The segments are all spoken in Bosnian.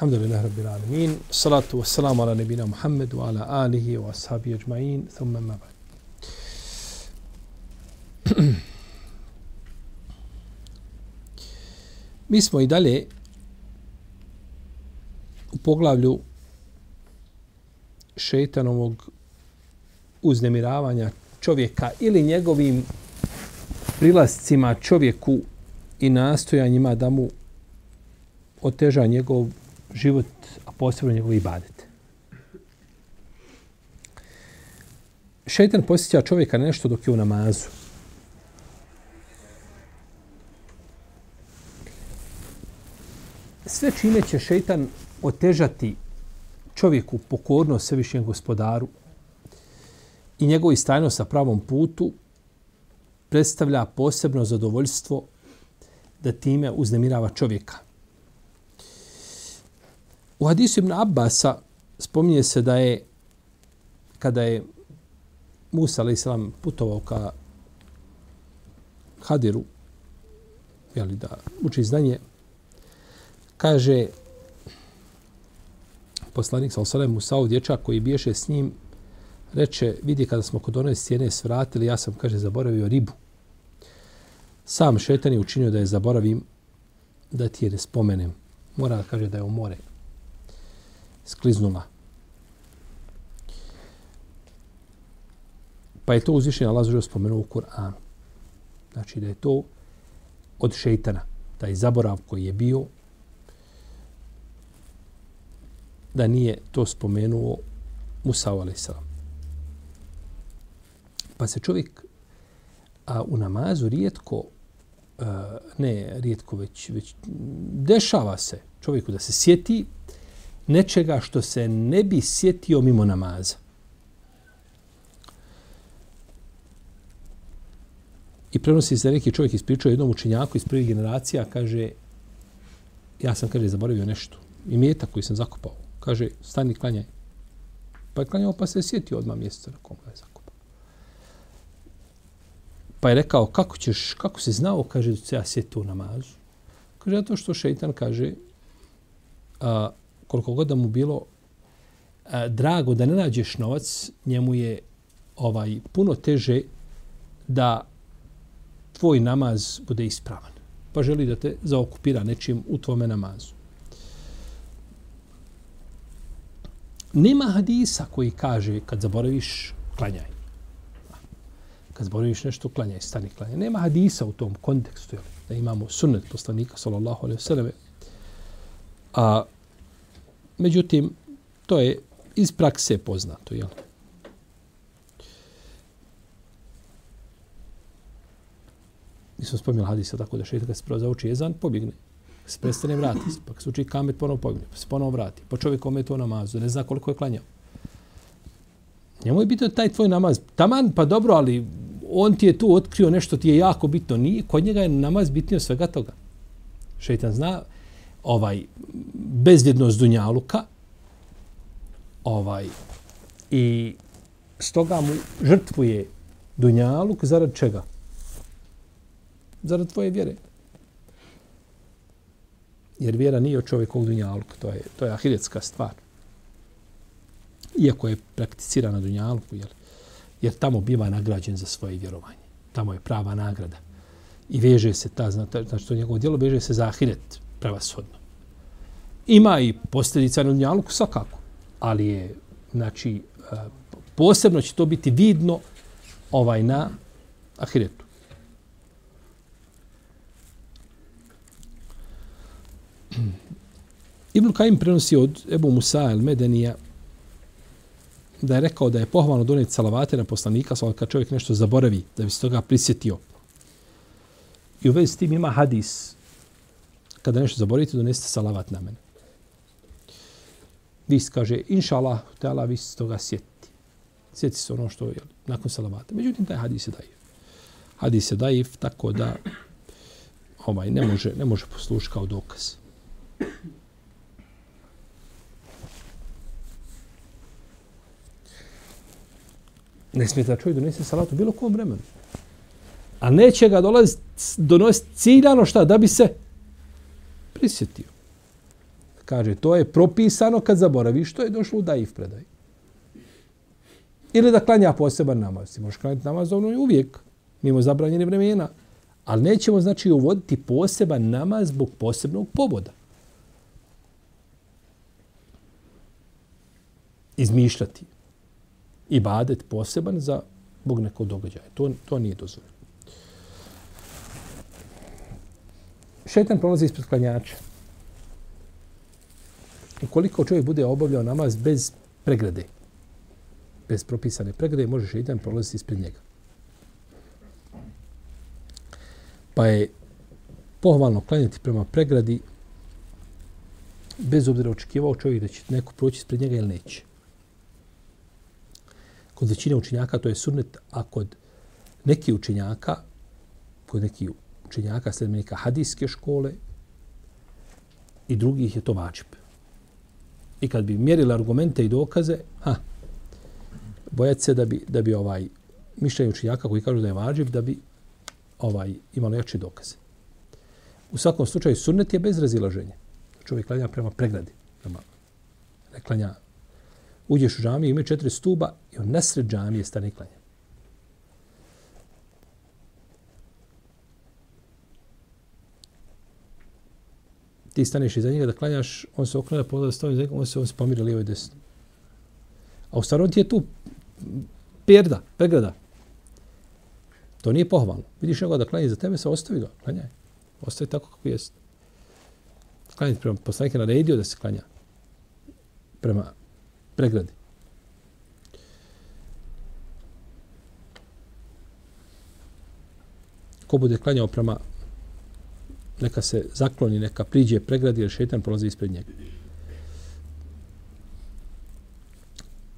الحمد لله رب العالمين الصلاة والسلام على نبينا محمد وعلى آله وأصحابه ajma'in, ثم ما بعد Mi smo i dalje u poglavlju šeitanovog uznemiravanja čovjeka ili njegovim prilascima čovjeku i nastojanjima da mu oteža njegov život, a posebno njegov ibadet. Šeitan posjeća čovjeka nešto dok je u namazu. Sve čime će šeitan otežati čovjeku pokornost svevišnjem gospodaru i njegovu istajnost na pravom putu predstavlja posebno zadovoljstvo da time uznemirava čovjeka. U hadisu Ibn Abbasa spominje se da je kada je Musa a.s. putovao ka Hadiru, jeli, da uči znanje, kaže poslanik sa osalem u dječak koji biješe s njim, reče, vidi kada smo kod one sjene svratili, ja sam, kaže, zaboravio ribu. Sam šetan je učinio da je zaboravim, da ti je ne spomenem. Mora da kaže da je u more skliznula. Pa je to uzvišenje Allah zažio spomenuo u Kur'anu. Znači da je to od šeitana, taj zaborav koji je bio, da nije to spomenuo Musa a.s. Pa se čovjek a, u namazu rijetko, a, ne rijetko, već, već dešava se čovjeku da se sjeti nečega što se ne bi sjetio mimo namaza. I prenosi se neki čovjek ispričao jednom učenjaku iz prvih generacija, kaže, ja sam, kaže, zaboravio nešto. I mjeta koji sam zakopao. Kaže, stani, klanjaj. Pa je klanjao, pa se sjetio odmah mjeseca na kom ga je zakopao. Pa je rekao, kako ćeš, kako se znao, kaže, da se ja sjetio u namazu. Kaže, zato što šeitan kaže, a, koliko god da mu bilo a, drago da ne nađeš novac, njemu je ovaj puno teže da tvoj namaz bude ispravan. Pa želi da te zaokupira nečim u tvome namazu. Nema hadisa koji kaže kad zaboraviš, klanjaj. Kad zaboraviš nešto, klanjaj, stani klanjaj. Nema hadisa u tom kontekstu, jel? da imamo sunnet poslanika, sallallahu alaihi sallam. A Međutim, to je iz prakse poznato, jel? Nisam spomnio hadisa tako da šeitan kad se prvo zauči jezan, pobjegne. Se prestane vrati se. Pa kad se uči kamet, ponovo pobjegne. Pa se ponovo vrati. Pa čovjek kome je to namazu, ne zna koliko je klanjao. Njemu je bitno taj tvoj namaz. Taman, pa dobro, ali on ti je tu otkrio nešto ti je jako bitno. Nije, kod njega je namaz bitnio svega toga. Šeitan zna, ovaj bezvjednost dunjaluka ovaj i stoga mu žrtvuje dunjaluk zarad čega? Zarad tvoje vjere. Jer vjera nije od čovjekovog dunjaluka, to je, to je ahiretska stvar. Iako je prakticirana dunjaluku, jel? jer tamo biva nagrađen za svoje vjerovanje. Tamo je prava nagrada. I veže se ta, znači to njegovo djelo veže se za ahiret prevashodno. Ima i posljedica na dunjaluku, svakako. Ali je, znači, e, posebno će to biti vidno ovaj na ahiretu. Ibn Kajim prenosi od Ebu Musa el-Medenija da je rekao da je pohvalno doneti salavate na poslanika, samo kad čovjek nešto zaboravi, da bi se toga prisjetio. I u vezi s tim ima hadis kada nešto zaboravite, donesite salavat na mene. vi kaže, inša Allah, te vi se toga sjeti. Sjeti se ono što je nakon salavata. Međutim, taj hadis je daif. Hadis je daif, tako da ovaj, ne može, ne može poslušati kao dokaz. Ne smije da čovjek donese salatu bilo kom vremenu. A neće ga dolaziti, donositi ciljano šta, da bi se prisjetio. Kaže, to je propisano kad zaboraviš, što je došlo u daif predaj. Ili da klanja poseban namaz. Ti možeš klanjati namaz ono uvijek, mimo zabranjene vremena. Ali nećemo, znači, uvoditi poseban namaz zbog posebnog povoda. Izmišljati. Ibadet poseban za bog nekog događaja. To, to nije dozvoljeno. Šetan prolazi ispred klanjača. Ukoliko čovjek bude obavljao namaz bez pregrade, bez propisane pregrade, može šeitan prolaziti ispred njega. Pa je pohvalno klanjati prema pregradi bez obzira očekivao čovjek da će neko proći ispred njega ili neće. Kod većine učenjaka to je sunnet, a kod neki učenjaka, kod neki učenjaka sledbenika hadijske škole i drugih je to vađib. I kad bi mjerili argumente i dokaze, ha, bojati se da bi, da bi ovaj mišljenje učenjaka koji kažu da je vađib, da bi ovaj imalo jače dokaze. U svakom slučaju sunnet je bez razilaženja. Čovjek klanja prema pregradi. Prema, ne klanja. Uđeš u džamiju, ima četiri stuba i on nasred džamije stane klanja. Ti staneš iza njega da klanjaš, on se okrene, pogleda stoji iza njega, on se, on se pomira lijevo i desno. A u starom ti je tu perda, pregrada. To nije pohvalno. Vidiš nego da klanja za tebe, se ostavi ga, klanjaj. Ostavi tako kako jest. Klanjaj prema poslanike naredio da se klanja prema pregradi. Ko bude klanjao prema neka se zakloni, neka priđe pregradi, jer šetan prolazi ispred njega.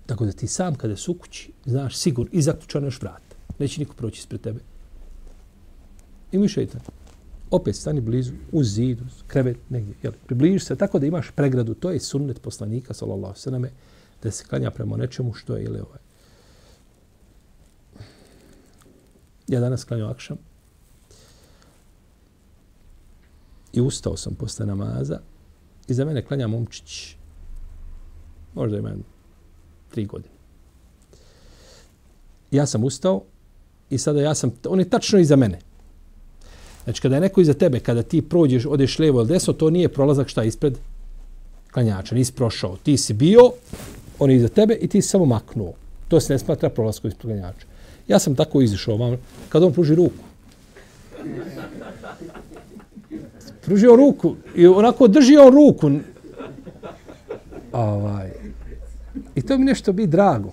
Tako da ti sam kada su kući, znaš sigur, i zaključano još vrat. Neće niko proći ispred tebe. I mi šetan. Opet stani blizu, uz zidu, krevet, negdje. Jel, približiš se tako da imaš pregradu. To je sunnet poslanika, sallallahu sallam, da se klanja prema nečemu što je, ili ovaj. Ja danas klanjam akšam, I ustao sam posle namaza i za mene klanja momčić. Možda ima tri godine. Ja sam ustao i sada ja sam, on je tačno iza mene. Znači, kada je neko iza tebe, kada ti prođeš, odeš lijevo ili desno, to nije prolazak šta ispred klanjača, nisi prošao. Ti si bio, on je iza tebe i ti si samo maknuo. To se ne smatra prolazkom ispred klanjača. Ja sam tako izišao vam, kada on pruži ruku pružio ruku i onako drži on ruku. Ovaj. I to mi nešto bi drago.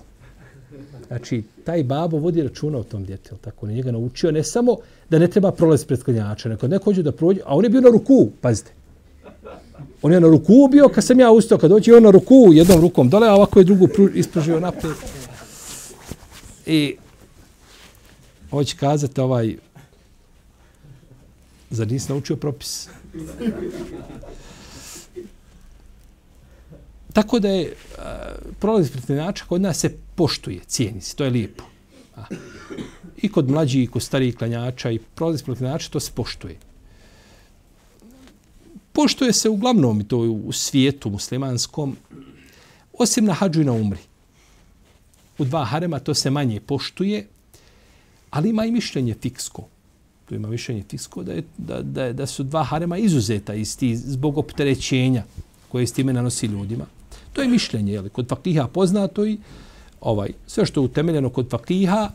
Znači, taj babo vodi računa o tom djetu, tako on je njega naučio, ne samo da ne treba prolaziti pred klanjača, neko neko hoće da prođe, a on je bio na ruku, pazite. On je na ruku bio, kad sam ja ustao, kad dođe on na ruku, jednom rukom dole, a ovako je drugu ispružio naprijed. I hoće kazati ovaj, zar nisi naučio propis? Tako da je prolaz pretinača kod nas se poštuje, cijeni se, to je lijepo. A, I kod mlađih, i kod starijih klanjača, i prolaz pretinača, to se poštuje. Poštuje se uglavnom i to u svijetu muslimanskom, osim na hađu i na umri. U dva harema to se manje poštuje, ali ima i mišljenje fiksko tu ima mišljenje tisko, da, je, da, da, da su dva harema izuzeta iz ti, zbog opterećenja koje s time nanosi ljudima. To je mišljenje, jel, kod fakiha poznato i ovaj, sve što je utemeljeno kod fakiha,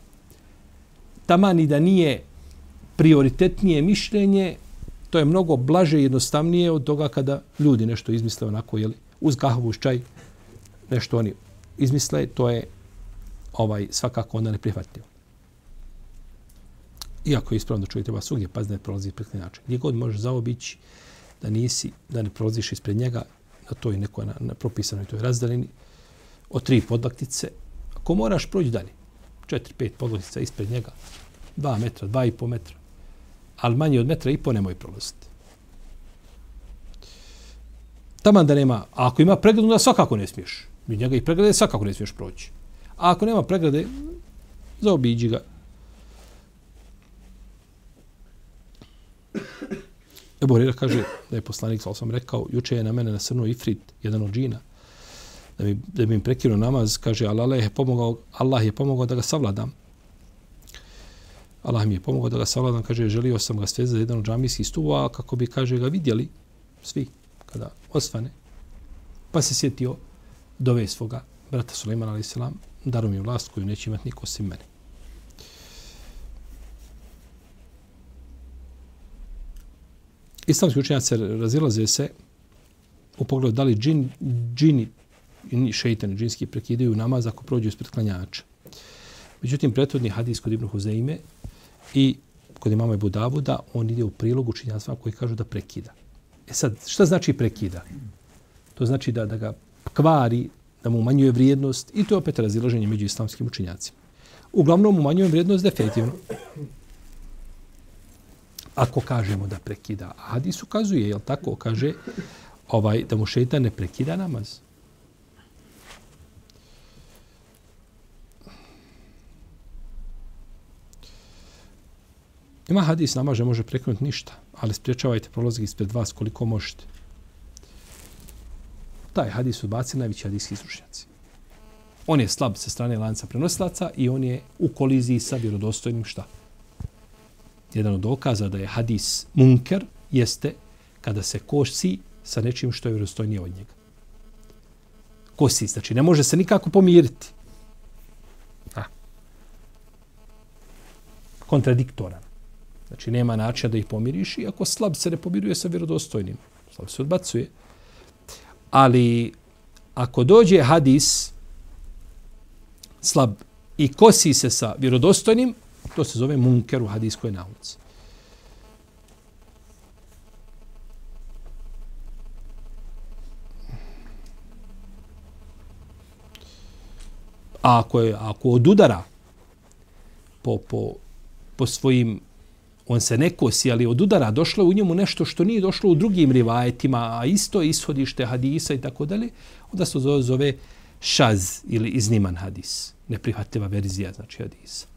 tamani da nije prioritetnije mišljenje, to je mnogo blaže i jednostavnije od toga kada ljudi nešto izmisle onako, jel, uz kahvu, uz čaj, nešto oni izmisle, to je ovaj svakako onda neprihvatljivo. Iako je ispravno da čovjek treba svugdje paziti da ne prolazi ispred klanjača. Gdje god možeš zaobići da nisi, da ne prolaziš ispred njega, na toj nekoj na, na propisanoj toj razdalini, od tri podlaktice. Ako moraš proći dalje, četiri, pet podlaktica ispred njega, dva metra, dva i po metra, ali manje od metra i po nemoj prolaziti. Taman da nema, a ako ima pregradu, onda svakako ne smiješ. Mi njega i pregrade svakako ne smiješ proći. A ako nema pregrade, zaobiđi ga. Ebu Hrira kaže da je poslanik, sal sam rekao, juče je na mene nasrnuo Ifrit, jedan od džina, da mi, da mi prekinuo namaz, kaže, Allah je pomogao, Allah je pomogao da ga savladam. Allah mi je pomogao da ga savladam, kaže, želio sam ga svezati za jedan od džamijskih stuva, kako bi, kaže, ga vidjeli svi kada osvane. Pa se sjetio dove svoga brata Suleimana, ali selam, daru mi vlast koju neće imati niko osim mene. Islamski učenjaci razilaze se u pogledu da li džin, džini i šeitan, džinski prekidaju namaz ako prođu ispred klanjača. Međutim, prethodni hadis kod Ibnu Huzeime i kod imama Ebu Davuda, on ide u prilog učenjacima koji kažu da prekida. E sad, šta znači prekida? To znači da, da ga kvari, da mu umanjuje vrijednost i to je opet razilaženje među islamskim učinjacima. Uglavnom, umanjuje vrijednost definitivno. Ako kažemo da prekida, a hadis ukazuje, jel tako, kaže ovaj da mu šeitan ne prekida namaz. Ima hadis namaže može prekinuti ništa, ali spriječavajte prolazak ispred vas koliko možete. Taj hadis odbaci najveći hadijski izručnjaci. On je slab sa strane lanca prenosilaca i on je u koliziji sa vjerodostojnim šta? Jedan od dokaza da je hadis munker jeste kada se kosi sa nečim što je vjerodostojnije od njega. Kosi, znači ne može se nikako pomiriti. Ha. Kontradiktoran. Znači, nema načina da ih pomiriš i ako slab se ne pomiruje sa vjerodostojnim, slab se odbacuje. Ali, ako dođe hadis slab i kosi se sa vjerodostojnim, to se zove munker u hadijskoj nauci. A ako, je, ako odudara po, po, po svojim on se ne kosi, ali od udara došlo u njemu nešto što nije došlo u drugim rivajetima, a isto je ishodište hadisa i tako dalje, onda se zove, zove šaz ili izniman hadis. Neprihvatljiva verzija, znači hadisa.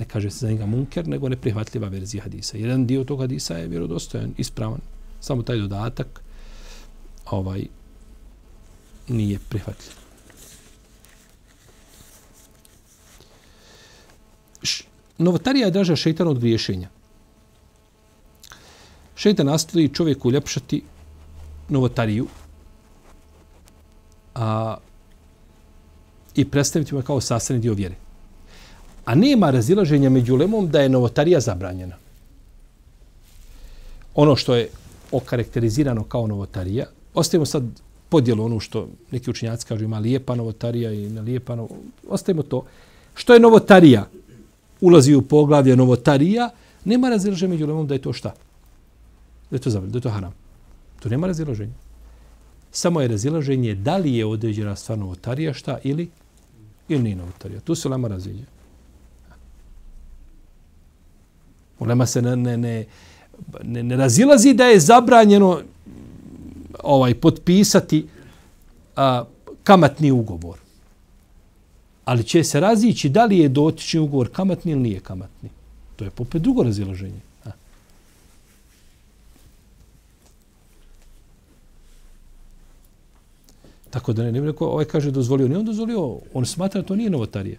Ne kaže se za njega munker, nego neprihvatljiva verzija hadisa. Jedan dio tog hadisa je vjerodostojan, ispravan. Samo taj dodatak ovaj nije prihvatljiv. Novotarija je draža šeitan od griješenja. Šeitan nastoji čovjeku uljepšati novotariju a, i predstaviti mu kao sastavni dio vjere. A nema razilaženja među lemom da je novotarija zabranjena. Ono što je okarakterizirano kao novotarija, ostavimo sad podjelu ono što neki učinjaci kažu ima lijepa novotarija i ne lijepa novotarija. Ostavimo to. Što je novotarija? Ulazi u poglavlje novotarija, nema razilaženja među lemom da je to šta? da je to zabranjeno, da je to haram. Tu nema razilaženja. Samo je razilaženje da li je određena stvar novotarija šta ili ili nije novotarija. Tu se lama razilaženja. Ulema se ne, ne, ne, ne, ne razilazi da je zabranjeno ovaj potpisati a, kamatni ugovor. Ali će se razići da li je dotični ugovor kamatni ili nije kamatni. To je popet drugo razilaženje. Tako da ne, ne rekao, ovaj kaže dozvolio, ne on dozvolio, on smatra to nije novotarije.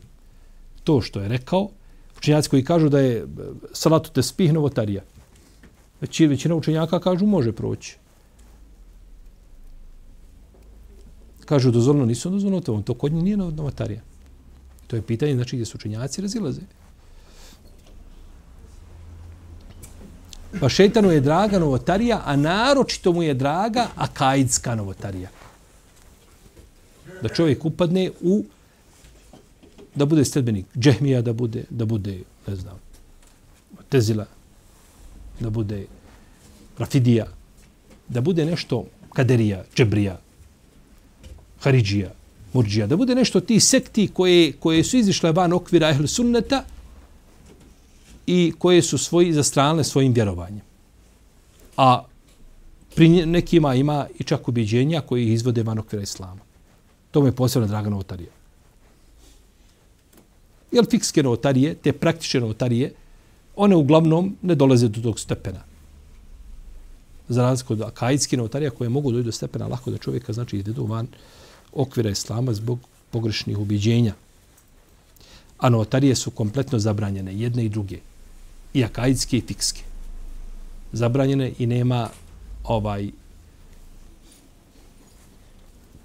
To što je rekao, učenjaci koji kažu da je e, salatu te spih novotarija. Već, većina učenjaka kažu može proći. Kažu dozvoljeno, nisu dozvoljeno, to, to kod njih nije novotarija. To je pitanje, znači, gdje su učenjaci razilaze. Pa šetanu je draga novotarija, a naročito mu je draga akaidska novotarija da čovjek upadne u da bude sledbenik džehmija, da bude, da bude, ne znam, tezila, da bude rafidija, da bude nešto Kaderija, Džebrija, Haridžija, Murđija. Da bude nešto ti sekti koje, koje su izišle van okvira Ehl Sunneta i koje su svoji zastranile svojim vjerovanjem. A pri nekima ima i čak ubiđenja koji izvode van okvira Islama. To mu je posebno draga novotarija. Jer fikske notarije, te praktične notarije, one uglavnom ne dolaze do tog stepena. Za razliku od akajitske novotarija koje mogu doći do stepena lako da čovjeka znači ide do van okvira Islama zbog pogrešnih ubiđenja. A notarije su kompletno zabranjene, jedne i druge. I akajitske i fikske. Zabranjene i nema ovaj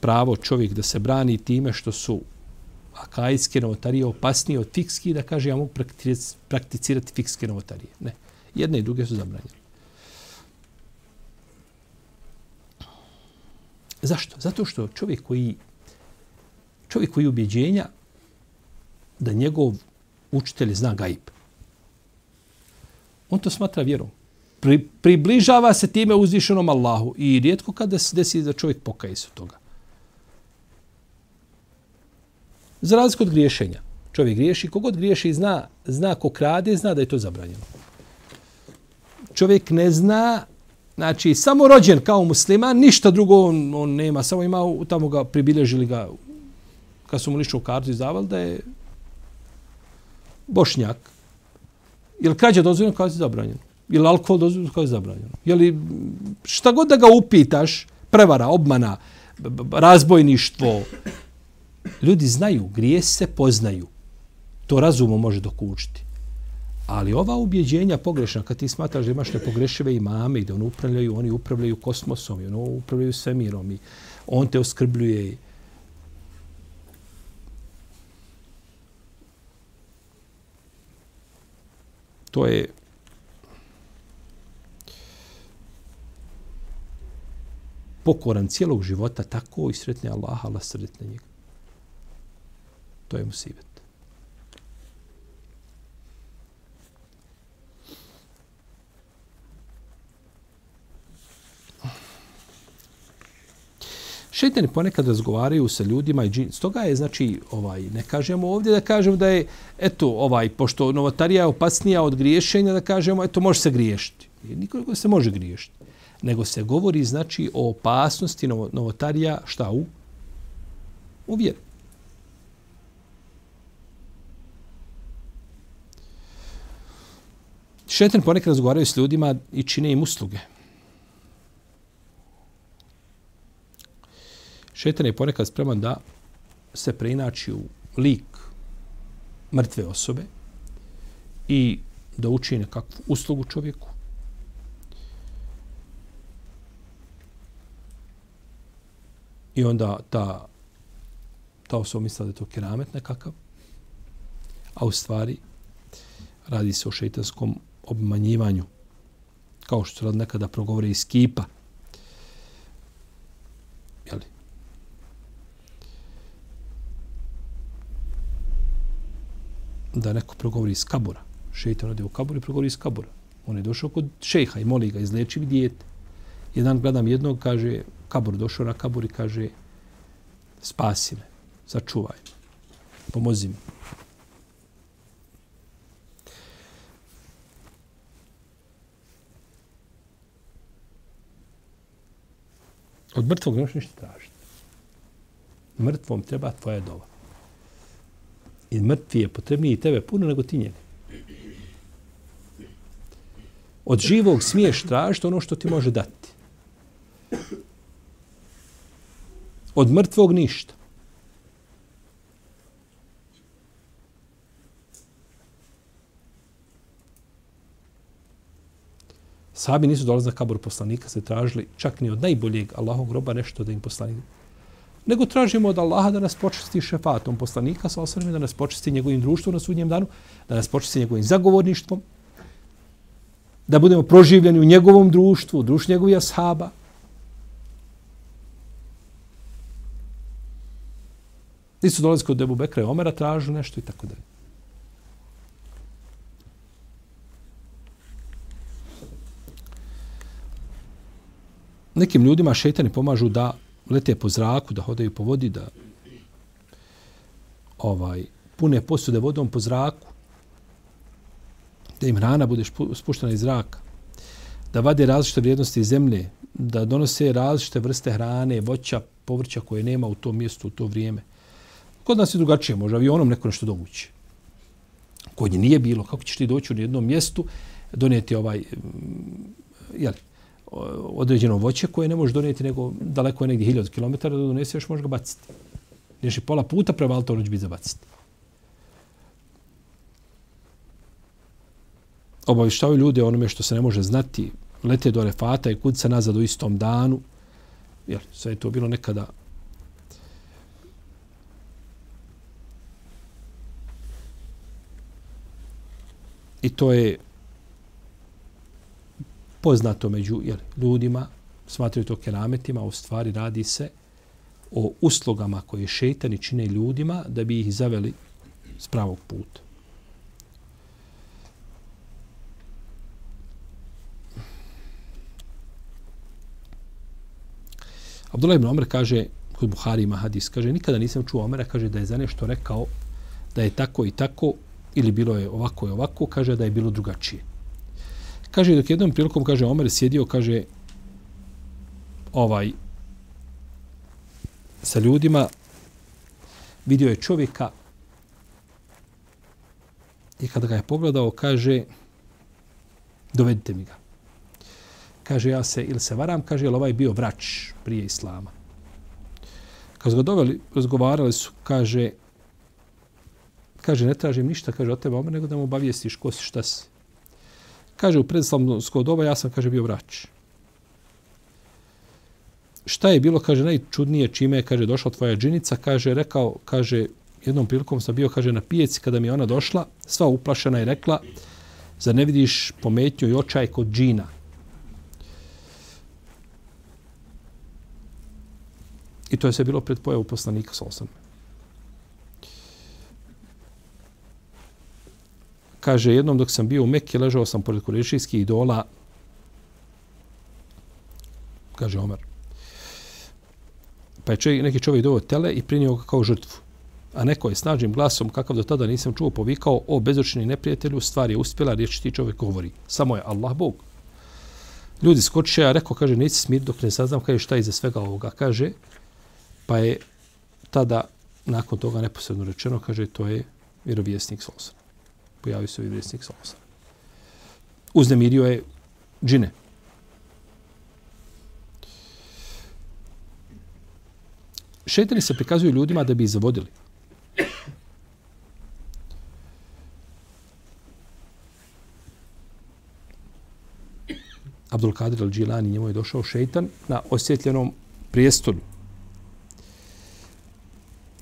pravo čovjek da se brani time što su akajske novotarije opasnije od fikskih, da kaže ja mogu prakticirati fikske novotarije. Ne. Jedne i druge su zabranjene. Zašto? Zato što čovjek koji čovjek koji ubjeđenja da njegov učitelj zna gaib. On to smatra vjerom. Pri, približava se time uzvišenom Allahu i rijetko kada se desi da čovjek pokaje se toga. Za razliku od griješenja. Čovjek griješi, kogod griješi zna, zna ko krade, zna da je to zabranjeno. Čovjek ne zna, znači samo rođen kao musliman, ništa drugo on, on nema, samo ima tamo ga pribilježili ga kad su mu ličnu kartu izdavali da je bošnjak. Je li krađa dozvoljeno kao je zabranjeno? Je li alkohol dozvoljeno kao je zabranjeno? Je li šta god da ga upitaš, prevara, obmana, razbojništvo, ljudi znaju, grije se poznaju. To razumom može dokučiti. Ali ova ubjeđenja pogrešna, kad ti smatraš da imaš nepogrešive imame i da oni upravljaju, oni upravljaju kosmosom i oni upravljaju svemirom i on te oskrbljuje. To je pokoran cijelog života tako i sretne Allaha, Allah sretne njega. To je musibet. Šeitani ponekad razgovaraju sa ljudima i džin. Stoga je, znači, ovaj, ne kažemo ovdje da kažemo da je, eto, ovaj, pošto novotarija je opasnija od griješenja, da kažemo, eto, može se griješiti. Niko se može griješiti. Nego se govori, znači, o opasnosti novotarija, šta u? U vjeru. Šetan ponekad razgovaraju s ljudima i čine im usluge. Šetan je ponekad spreman da se preinači u lik mrtve osobe i da učini nekakvu uslugu čovjeku. I onda ta, ta osoba misla da je to keramet nekakav, a u stvari radi se o šeitanskom obmanjivanju. Kao što rad nekada progovore iz kipa. Jeli? Da neko progovori iz kabura. Šeitan ode u kabur i progovori iz kabura. On je došao kod šeha i moli ga, izleči mi dijete. Jedan gledam jednog, kaže, kabur došao na kabur i kaže, spasi me, sačuvaj me, pomozi mi. Od mrtvog nemaš ništa tražiti. Mrtvom treba tvoja dova. I mrtvi je potrebniji i tebe puno nego ti njega. Od živog smiješ tražiti ono što ti može dati. Od mrtvog ništa. Sahabi nisu dolazili na kabur poslanika, se tražili čak ni od najboljeg Allahog groba nešto da im poslanik. Nego tražimo od Allaha da nas počesti šefatom poslanika, sa osvrame, da nas počesti njegovim društvom na sudnjem danu, da nas počesti njegovim zagovorništvom, da budemo proživljeni u njegovom društvu, u društvu njegovih ashaba. Nisu dolazili kod Ebu Bekra i Omera, tražili nešto i tako dalje. Nekim ljudima šetani pomažu da lete po zraku, da hodaju po vodi, da ovaj pune posude vodom po zraku, da im hrana bude spuštena iz zraka, da vade različite vrijednosti iz zemlje, da donose različite vrste hrane, voća, povrća koje nema u tom mjestu u to vrijeme. Kod nas je drugačije, može avionom neko nešto dovući. Kod nje nije bilo, kako ćeš ti doći u jednom mjestu, donijeti ovaj, jeli, određeno voće koje ne možeš donijeti nego daleko je negdje 1000 km da doneseš, možeš ga baciti. Neš pola puta prema to će biti zabaciti. Obavištavaju ljude onome što se ne može znati, lete do refata i kud se nazad u istom danu. Jer sve je to bilo nekada I to je poznato među jer, ljudima, smatraju to kerametima, u stvari radi se o uslugama koje šeitani čine ljudima da bi ih zaveli s pravog puta. Abdullah ibn Omer kaže, kod Buhari ima hadis, kaže, nikada nisam čuo Omera, kaže da je za nešto rekao da je tako i tako, ili bilo je ovako i ovako, kaže da je bilo drugačije. Kaže, dok jednom prilikom, kaže, Omer sjedio, kaže, ovaj, sa ljudima, vidio je čovjeka i kada ga je pogledao, kaže, dovedite mi ga. Kaže, ja se, ili se varam, kaže, jel ovaj bio vrač prije Islama. Kad ga doveli, razgovarali su, kaže, kaže, ne tražim ništa, kaže, od tebe, Omer, nego da mu obavijestiš ko si, šta si. Kaže, u predslavnosko doba ja sam, kaže, bio vrač. Šta je bilo, kaže, najčudnije čime je, kaže, došla tvoja džinica, kaže, rekao, kaže, jednom prilikom sam bio, kaže, na pijeci kada mi je ona došla, sva uplašena i rekla, za ne vidiš pometnju i očaj kod džina. I to je sve bilo pred pojavu poslanika sa osam. Kaže, jednom dok sam bio u Mekke, ležao sam pored kurešijskih idola, kaže Omer. Pa je čovjek, neki čovjek doveo tele i prinio ga kao žrtvu. A neko je snažnim glasom, kakav do tada nisam čuo, povikao, o bezočni neprijatelju, stvar je uspjela, riječ ti čovjek govori. Samo je Allah Bog. Ljudi skoče, a rekao, kaže, nisi smir dok ne saznam, kaže, šta je iza svega ovoga, kaže. Pa je tada, nakon toga neposredno rečeno, kaže, to je vjerovjesnik Sosan pojavio se vjerovjesnik sa osam. Uznemirio je džine. Šetani se prikazuju ljudima da bi ih zavodili. Abdul Kadir al-Đilani, njemu je došao šeitan na osjetljenom prijestolju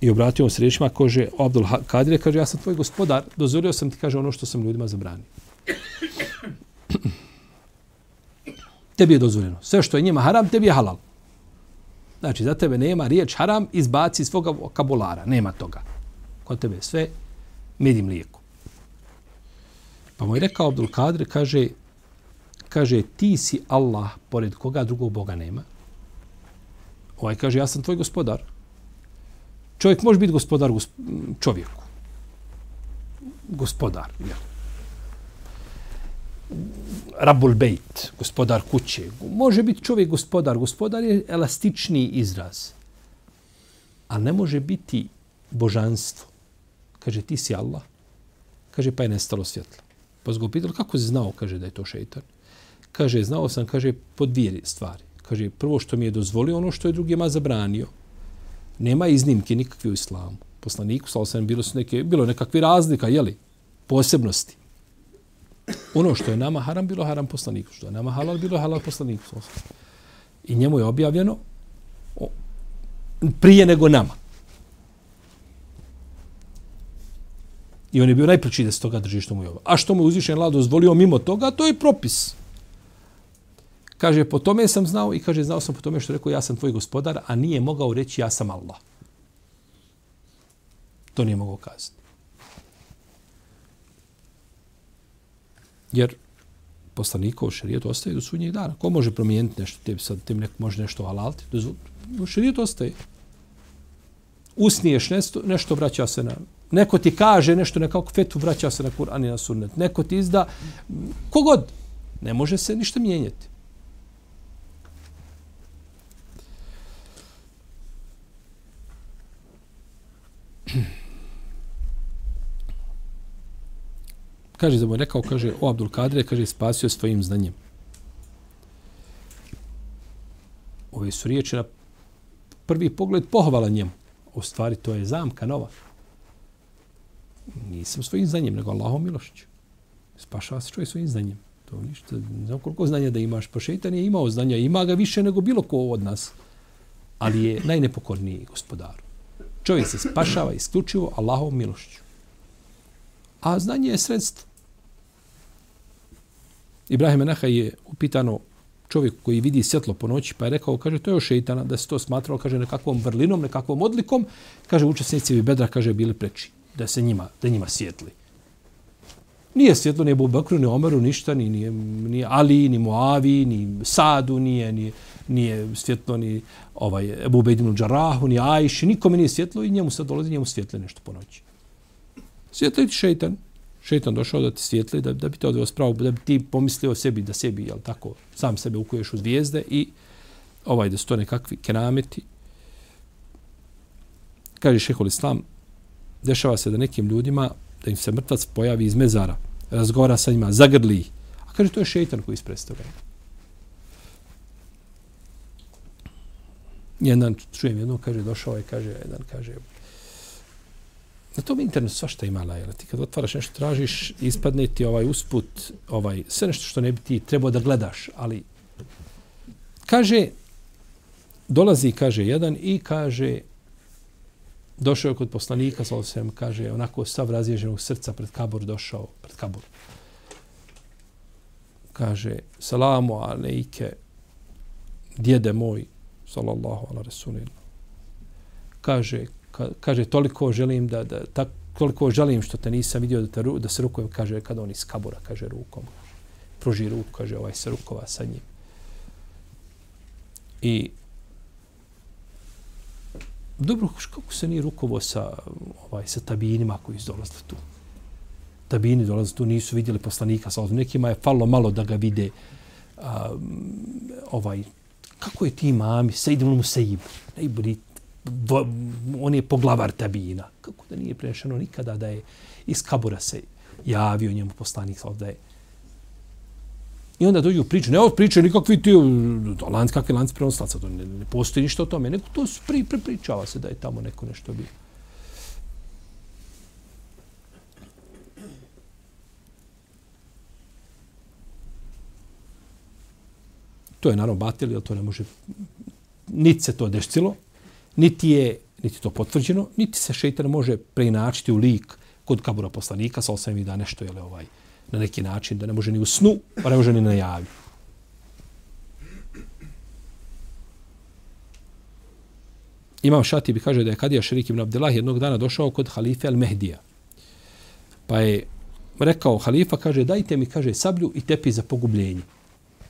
i obratio se riječima, kaže, Abdul Kadire, kaže, ja sam tvoj gospodar, dozvolio sam ti, kaže, ono što sam ljudima zabranio. tebi je dozvoljeno. Sve što je njima haram, tebi je halal. Znači, za tebe nema riječ haram, izbaci iz svoga vokabulara. Nema toga. Kod tebe sve med i mlijeko. Pa mu je rekao Abdul Kadir, kaže, kaže, ti si Allah, pored koga drugog Boga nema. Ovaj kaže, ja sam tvoj gospodar. Čovjek može biti gospodar čovjeku. Gospodar, jel? Rabul bejt, gospodar kuće. Može biti čovjek gospodar. Gospodar je elastični izraz. A ne može biti božanstvo. Kaže, ti si Allah. Kaže, pa je nestalo svjetlo. Pa zgo pitali, kako si znao, kaže, da je to šeitan? Kaže, znao sam, kaže, po dvije stvari. Kaže, prvo što mi je dozvolio ono što je drugima zabranio. Nema iznimke nikakve u islamu. Poslaniku, sa osam, bilo, su neke, bilo nekakve razlika, jeli, posebnosti. Ono što je nama haram, bilo haram poslaniku. Što je nama halal, bilo halal poslaniku. I njemu je objavljeno o, prije nego nama. I on je bio najpreći da se toga drži što mu je ovo. A što mu je uzvišen Allah dozvolio mimo toga, to je propis. Kaže, po tome sam znao i kaže, znao sam po tome što rekao, ja sam tvoj gospodar, a nije mogao reći, ja sam Allah. To nije mogao kazati. Jer poslanikov šarijet ostaje do sudnjeg dana. Ko može promijeniti nešto, tebi sad tebi neko može nešto halalti, do šarijet ostaje. Usniješ nešto, nešto vraća se na Neko ti kaže nešto nekako fetu, vraća se na Kur'an i na sunnet. Neko ti izda, kogod, ne može se ništa mijenjati. kaže da mu je rekao, kaže, o Abdul Kadre, kaže, spasio svojim znanjem. Ove su riječi na prvi pogled pohvala njemu. U stvari, to je zamka nova. Nisam svojim znanjem, nego Allahom milošću. Spašava se čovjek svojim znanjem. To ništa, ne znam koliko znanja da imaš. Pa šeitan je imao znanja, ima ga više nego bilo ko od nas. Ali je najnepokorniji gospodaru. Čovjek se spašava isključivo Allahovom milošću. A znanje je sredstvo. Ibrahim Enaha je upitano čovjek koji vidi svjetlo po noći, pa je rekao, kaže, to je šeitana, da se to smatrao, kaže, nekakvom vrlinom, nekakvom odlikom, kaže, učesnici bedra, kaže, bili preči, da se njima, da njima svjetli. Nije svjetlo, nije Bubakru, ni Omeru, ništa, ni, ni, ni Ali, ni Moavi, ni Sadu, nije, ni, nije svjetlo, ni ovaj, Ebu Bejdinu Džarahu, ni Ajši, nikome nije svjetlo i njemu sad dolazi, njemu svjetle nešto po noći. Svjetlo šeitan, šeitan došao da ti svjetli, da, da bi te odveo spravu, da bi ti pomislio o sebi, da sebi, jel tako, sam sebe ukuješ u zvijezde i ovaj, da su to nekakvi kenameti. Kaže šehol islam, dešava se da nekim ljudima, da im se mrtvac pojavi iz mezara, razgovara sa njima, zagrli ih. A kaže, to je šeitan koji ispredstavlja. Jedan, čujem jedno, kaže, došao je, kaže, jedan, kaže, Na tom internetu svašta ima lajela. Ti kad otvaraš nešto, tražiš, ispadne ti ovaj usput, ovaj, sve nešto što ne bi ti trebao da gledaš, ali kaže, dolazi, kaže, jedan i kaže, došao je kod poslanika, sam, kaže, onako sav razježenog srca pred kabor došao, pred kabor. Kaže, salamu alejke, djede moj, sallallahu ala rasulina. Kaže, kaže toliko želim da, da tak, toliko želim što te nisam vidio da, te, da se rukujem, kaže kada on iz kabura, kaže rukom. Pruži ruku, kaže ovaj se rukova sa njim. I dobro, kako se nije rukovo sa, ovaj, sa tabinima koji su dolazili tu? Tabini dolaze tu, nisu vidjeli poslanika sa Nekima je fallo malo da ga vide a, ovaj, kako je ti mami, Sejid ibn Sejib, najbolji on je poglavar tabina. Kako da nije prenešeno nikada da je iz kabura se javio njemu poslanik da je I onda dođu priče, ne od priče nikakvi ti lanc, kakvi lanci prenoslaca, to ne, ne postoji ništa o tome, nego to pri, prepričava se da je tamo neko nešto bio. To je naravno batel, jer to ne može, niti se to dešcilo, niti je niti to potvrđeno, niti se šeitan može preinačiti u lik kod kabura poslanika, sa osam da nešto je ovaj, na neki način, da ne može ni u snu, pa ne može ni na javi. Imam Šati bi kaže da je Kadija Šerik ibn Abdelah jednog dana došao kod halife Al-Mehdija. Pa je rekao halifa, kaže, dajte mi, kaže, sablju i tepi za pogubljenje.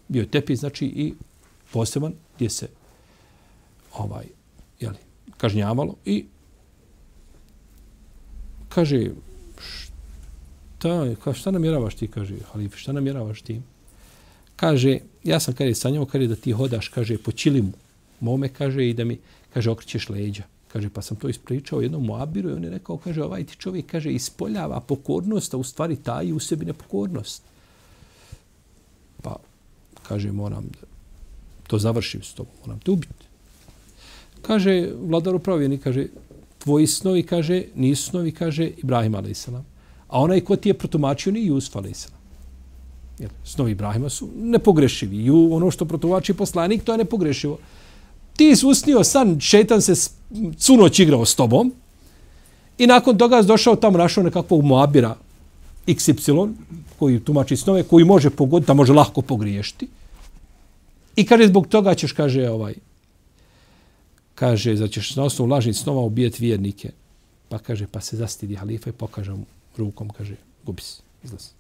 Bio tepih, znači, i poseban gdje se ovaj, jeli, kažnjavalo i kaže šta, ka, šta namjeravaš ti, kaže halife, šta namjeravaš ti? Kaže, ja sam kaže sanjao, kaže da ti hodaš, kaže, po čilimu mome, kaže, i da mi, kaže, okrećeš leđa. Kaže, pa sam to ispričao jednom Moabiru i on je rekao, kaže, ovaj ti čovjek, kaže, ispoljava pokornost, a u stvari taji u sebi nepokornost. Kaže, moram da to završim s tobom, moram te ubiti. Kaže, vladar upravljeni, kaže, tvoji snovi, kaže, nisu snovi, kaže, Ibrahim a.s. A onaj ko ti je protumačio ni Jusuf a.s. Jer snovi Ibrahima su nepogrešivi. I ono što protumači poslanik, to je nepogrešivo. Ti si usnio san, šetan se cunoć igrao s tobom i nakon toga si došao tamo našao nekakvog Moabira XY, koji tumači snove, koji može pogoditi, a može lahko pogriješiti. I kaže, zbog toga ćeš, kaže, ovaj, kaže da ćeš na osnovu lažnih snova ubijeti vjernike. Pa kaže, pa se zastidi halifa i pokaže mu rukom, kaže, gubi se, izlazi.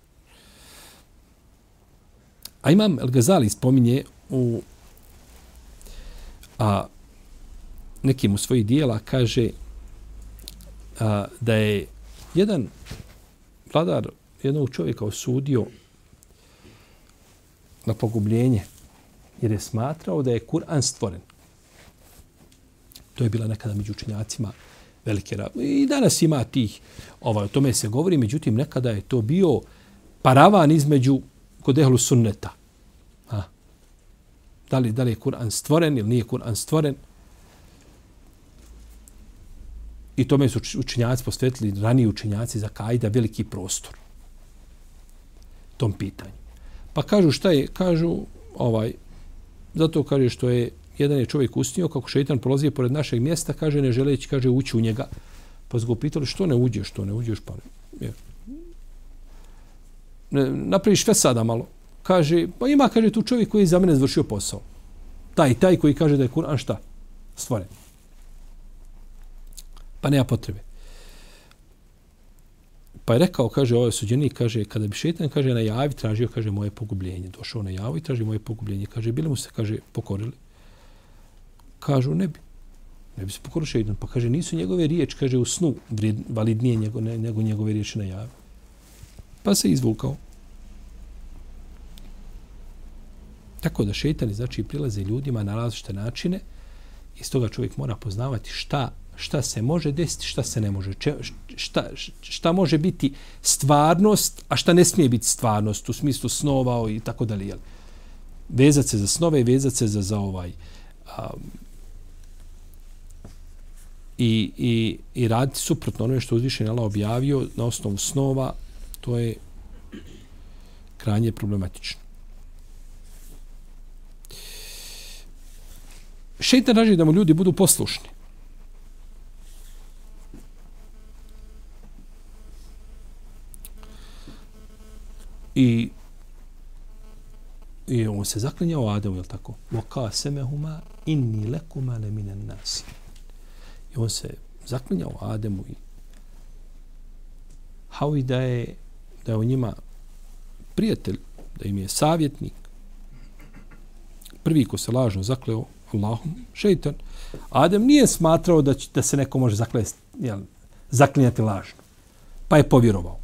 A imam El Gazali spominje u a, nekim u svojih dijela, kaže a, da je jedan vladar jednog čovjeka osudio na pogubljenje jer je smatrao da je Kur'an stvoren. To je bila nekada među učenjacima velike I danas ima tih, ovaj, o tome se govori, međutim nekada je to bio paravan između kod ehlu sunneta. Ha. Da, li, da li je Kur'an stvoren ili nije Kur'an stvoren? I tome su učenjaci posvetili, raniji učenjaci za kajda veliki prostor tom pitanju. Pa kažu šta je? Kažu, ovaj, zato kaže što je jedan je čovjek usnio kako šeitan prolazio pored našeg mjesta, kaže ne želeći, kaže ući u njega. Pa su ga pitali što ne uđeš, što ne uđeš, pa ne. ne napraviš sve sada malo. Kaže, pa ima, kaže, tu čovjek koji je za mene završio posao. Taj, taj koji kaže da je Kur'an šta? Stvoren. Pa nema potrebe. Pa je rekao, kaže, ovaj suđenik, kaže, kada bi šetan, kaže, na javi tražio, kaže, moje pogubljenje. Došao na javu i traži moje pogubljenje. Kaže, bili mu se, kaže, pokorili. Kažu, ne bi. Ne bi se pokorili šetan. Pa kaže, nisu njegove riječi, kaže, u snu vred, validnije nego, ne, nego njegove riječi na javi. Pa se izvukao. Tako da šetani, znači, prilaze ljudima na različite načine i stoga čovjek mora poznavati šta šta se može desiti, šta se ne može. Če, šta, šta može biti stvarnost, a šta ne smije biti stvarnost u smislu snova i tako dalje. Jel? Vezat se za snove i vezat se za, za ovaj um, i, i, i raditi suprotno ono što uzvišen Allah objavio na osnovu snova, to je krajnje problematično. Šeitan raži da mu ljudi budu poslušni. I i on se zaklinjao Adamu, je li tako? Voka semehuma inni lekuma le minen nas. I on se zaklinjao Adamu i Havi da je da je u njima prijatelj, da im je savjetnik. Prvi ko se lažno zakleo Allahom, šeitan. Adem nije smatrao da, će, da se neko može zaklesti, jel, zaklinjati lažno. Pa je povjerovao.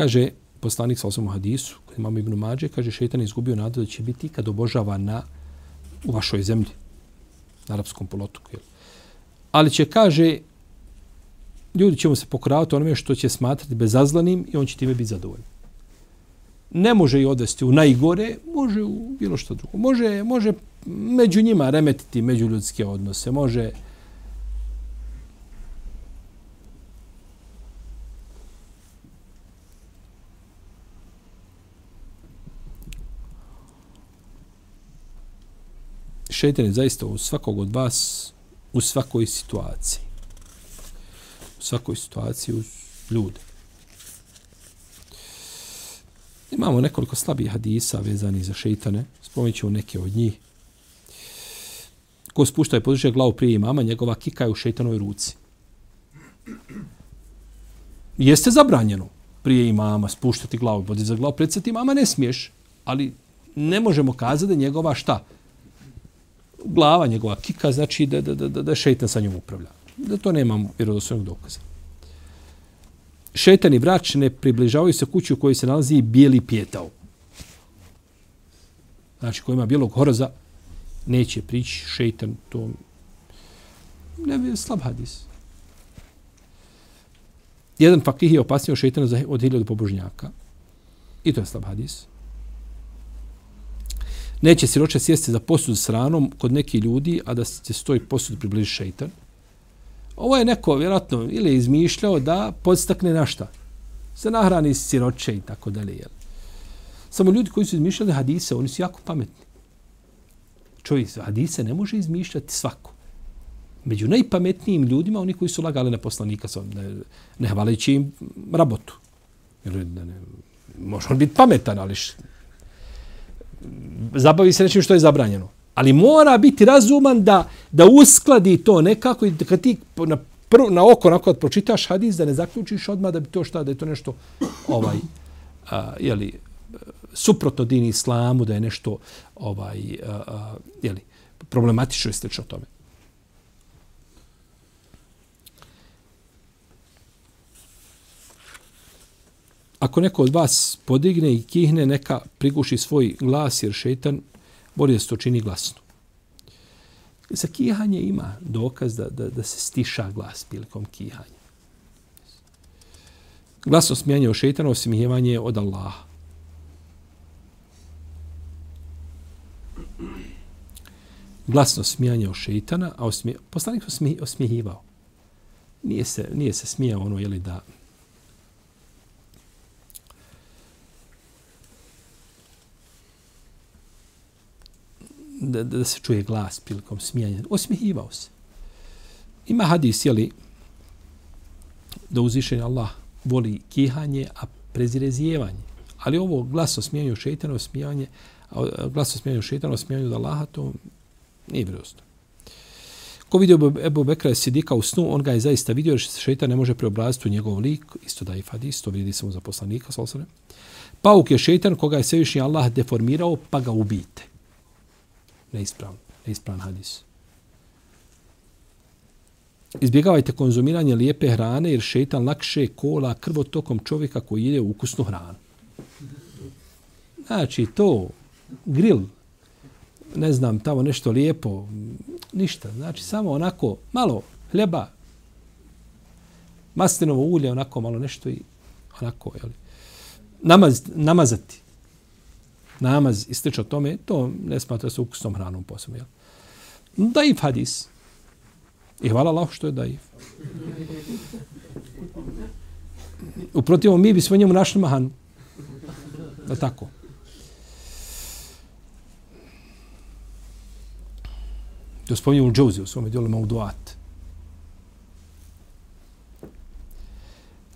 Kaže poslanik sa osam hadisu, kod imamo Ibn Mađe, kaže šetan izgubio nadu da će biti kad obožava na, u vašoj zemlji, na arapskom polotoku. Jel? Ali će, kaže, ljudi će mu se pokoravati onome što će smatrati bezazlanim i on će time biti zadovoljan. Ne može i odvesti u najgore, može u bilo što drugo. Može, može među njima remetiti međuljudske odnose, može šeitan je zaista u svakog od vas u svakoj situaciji. U svakoj situaciji uz ljude. Imamo nekoliko slabih hadisa vezani za šeitane. Spomenut ćemo neke od njih. Ko spušta i podiže glavu prije imama, njegova kika je u šeitanoj ruci. Jeste zabranjeno prije imama spuštati glavu podiže glavu pred imama, ne smiješ. Ali ne možemo kazati da njegova šta? Glava njegova kika, znači da, da, da, da šeitan sa njom upravlja. Da to nemamo vjerodostojnog dokaza. Šeitan i vrač ne približavaju se kući u kojoj se nalazi bijeli pjetao. Znači, ko ima bijelog horoza, neće prići šeitan to ne bi slab hadis. Jedan fakih je opasnio šeitana od hiljada pobožnjaka. I to je slab hadis neće siroče sjesti za posud s ranom kod neki ljudi, a da se stoji posud približi šeitan. Ovo je neko, vjerojatno, ili je izmišljao da podstakne na šta? Se nahrani siroče i tako dalje. Jel? Samo ljudi koji su izmišljali hadise, oni su jako pametni. Čovjek, hadise ne može izmišljati svako. Među najpametnijim ljudima, oni koji su lagali na poslanika, ne, ne hvaleći im rabotu. Jer, ne, ne, može on biti pametan, ali zabavi se nečim što je zabranjeno. Ali mora biti razuman da, da uskladi to nekako i kad ti na, prv, na oko nakon pročitaš hadis da ne zaključiš odmah da bi to šta da je to nešto ovaj a, jeli, suprotno dini islamu, da je nešto ovaj, a, a, jeli, problematično i slično tome. Ako neko od vas podigne i kihne, neka priguši svoj glas, jer šeitan bolje da se to čini glasno. Za kihanje ima dokaz da, da, da se stiša glas prilikom kihanja. Glasno smijanje o šeitanu, osmijevanje od Allaha. Glasno smijanje o šeitana, a osmije, poslanik osmije, osmijevao. Nije se, nije se smijao ono, jeli, da, da, da se čuje glas prilikom smijanja. Osmihivao se. Ima hadis, jeli, da uzvišenje Allah voli kihanje, a prezire zijevanje. Ali ovo glaso smijanju šeitana, smijanje, glaso smijanju šeitana, smijanje da Allaha, to nije vjerojatno. Ko vidio Ebu Bekra Sidika u snu, on ga je zaista vidio, jer šeitan ne može preobraziti u njegov lik, isto da je hadis, to vidi samo za poslanika, sallallahu Pauk je šeitan koga je svevišnji Allah deformirao, pa ga ubijte neispravan, neispravan hadis. Izbjegavajte konzumiranje lijepe hrane jer šetan lakše kola krvotokom čovjeka koji jede ukusnu hranu. Znači to, grill, ne znam, tamo nešto lijepo, ništa. Znači samo onako malo hljeba, maslinovo ulje, onako malo nešto i onako, jel, namaz, namazati namaz i slično tome, to ne smatra se ukusnom hranom posebno. Jel? Daif hadis. I hvala Allah što je daif. U protivom mi bismo njemu našli mahan. Da tako. To spominje u Džouzi, u svome dijelu Mauduat.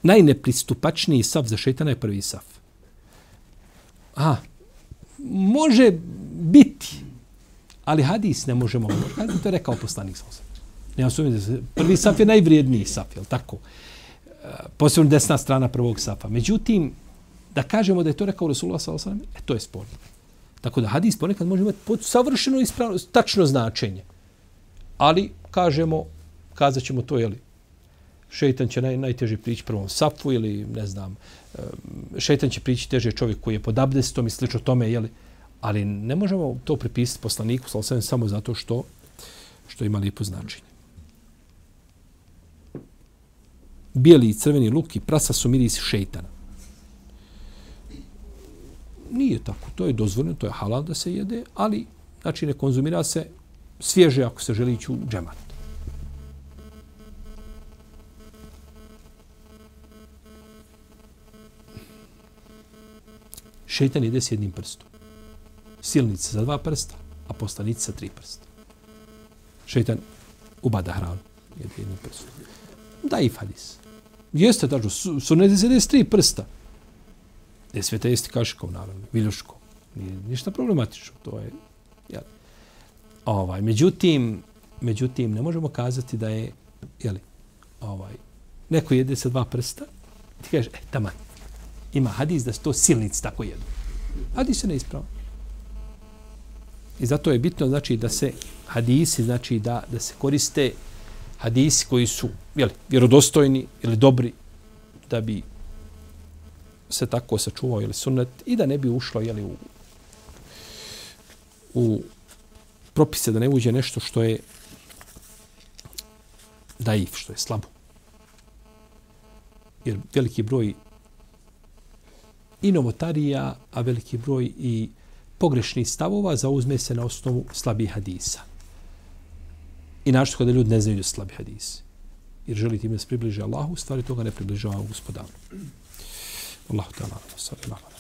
Najnepristupačniji saf za šeitana je prvi saf. Aha, može biti, ali hadis ne možemo govoriti. Hadis to je rekao poslanik sa Nema sumnje da prvi saf je najvrijedniji saf, je li tako? E, posebno desna strana prvog safa. Međutim, da kažemo da je to rekao Rasulullah sa e, to je sporno. Tako da hadis ponekad može imati pod savršeno ispravno, tačno značenje. Ali, kažemo, kazat ćemo to, jeli, šeitan će naj, najteže prići prvom safu ili, ne znam, šeitan će prići teže čovjek koji je pod abdestom i slično tome, jeli? ali ne možemo to pripisati poslaniku sa samo zato što što ima lijepo značenje. Bijeli i crveni luk i prasa su miris šeitana. Nije tako, to je dozvoljeno, to je halal da se jede, ali znači ne konzumira se svježe ako se želi ići u džemat. Šeitan ide s jednim prstom. Silnica za dva prsta, a postanica sa tri prsta. Šeitan ubada hranu jednim prstom. Da i hadis. Jeste, dažu, su, su ne se s tri prsta. Ne sveta jesti kaškom, naravno, viljuškom. Nije ništa problematično. To je, ja. ovaj, međutim, međutim, ne možemo kazati da je, jeli, ovaj, neko jede sa dva prsta, ti kažeš, e, taman, ima hadis da to silnici tako jedu. Hadis je neispravan. I zato je bitno znači da se hadisi znači da da se koriste hadisi koji su jeli, vjerodostojni ili dobri da bi se tako sačuvao ili sunnet i da ne bi ušlo jeli, u, u propise da ne uđe nešto što je daif, što je slabo. Jer veliki broj i novotarija, a veliki broj i pogrešnih stavova zauzme se na osnovu slabih hadisa. I našto kada ljudi ne znaju slabi hadisi. Jer želi time se približe Allahu, stvari toga ne približava gospodaru. Allahu ta'ala, sallallahu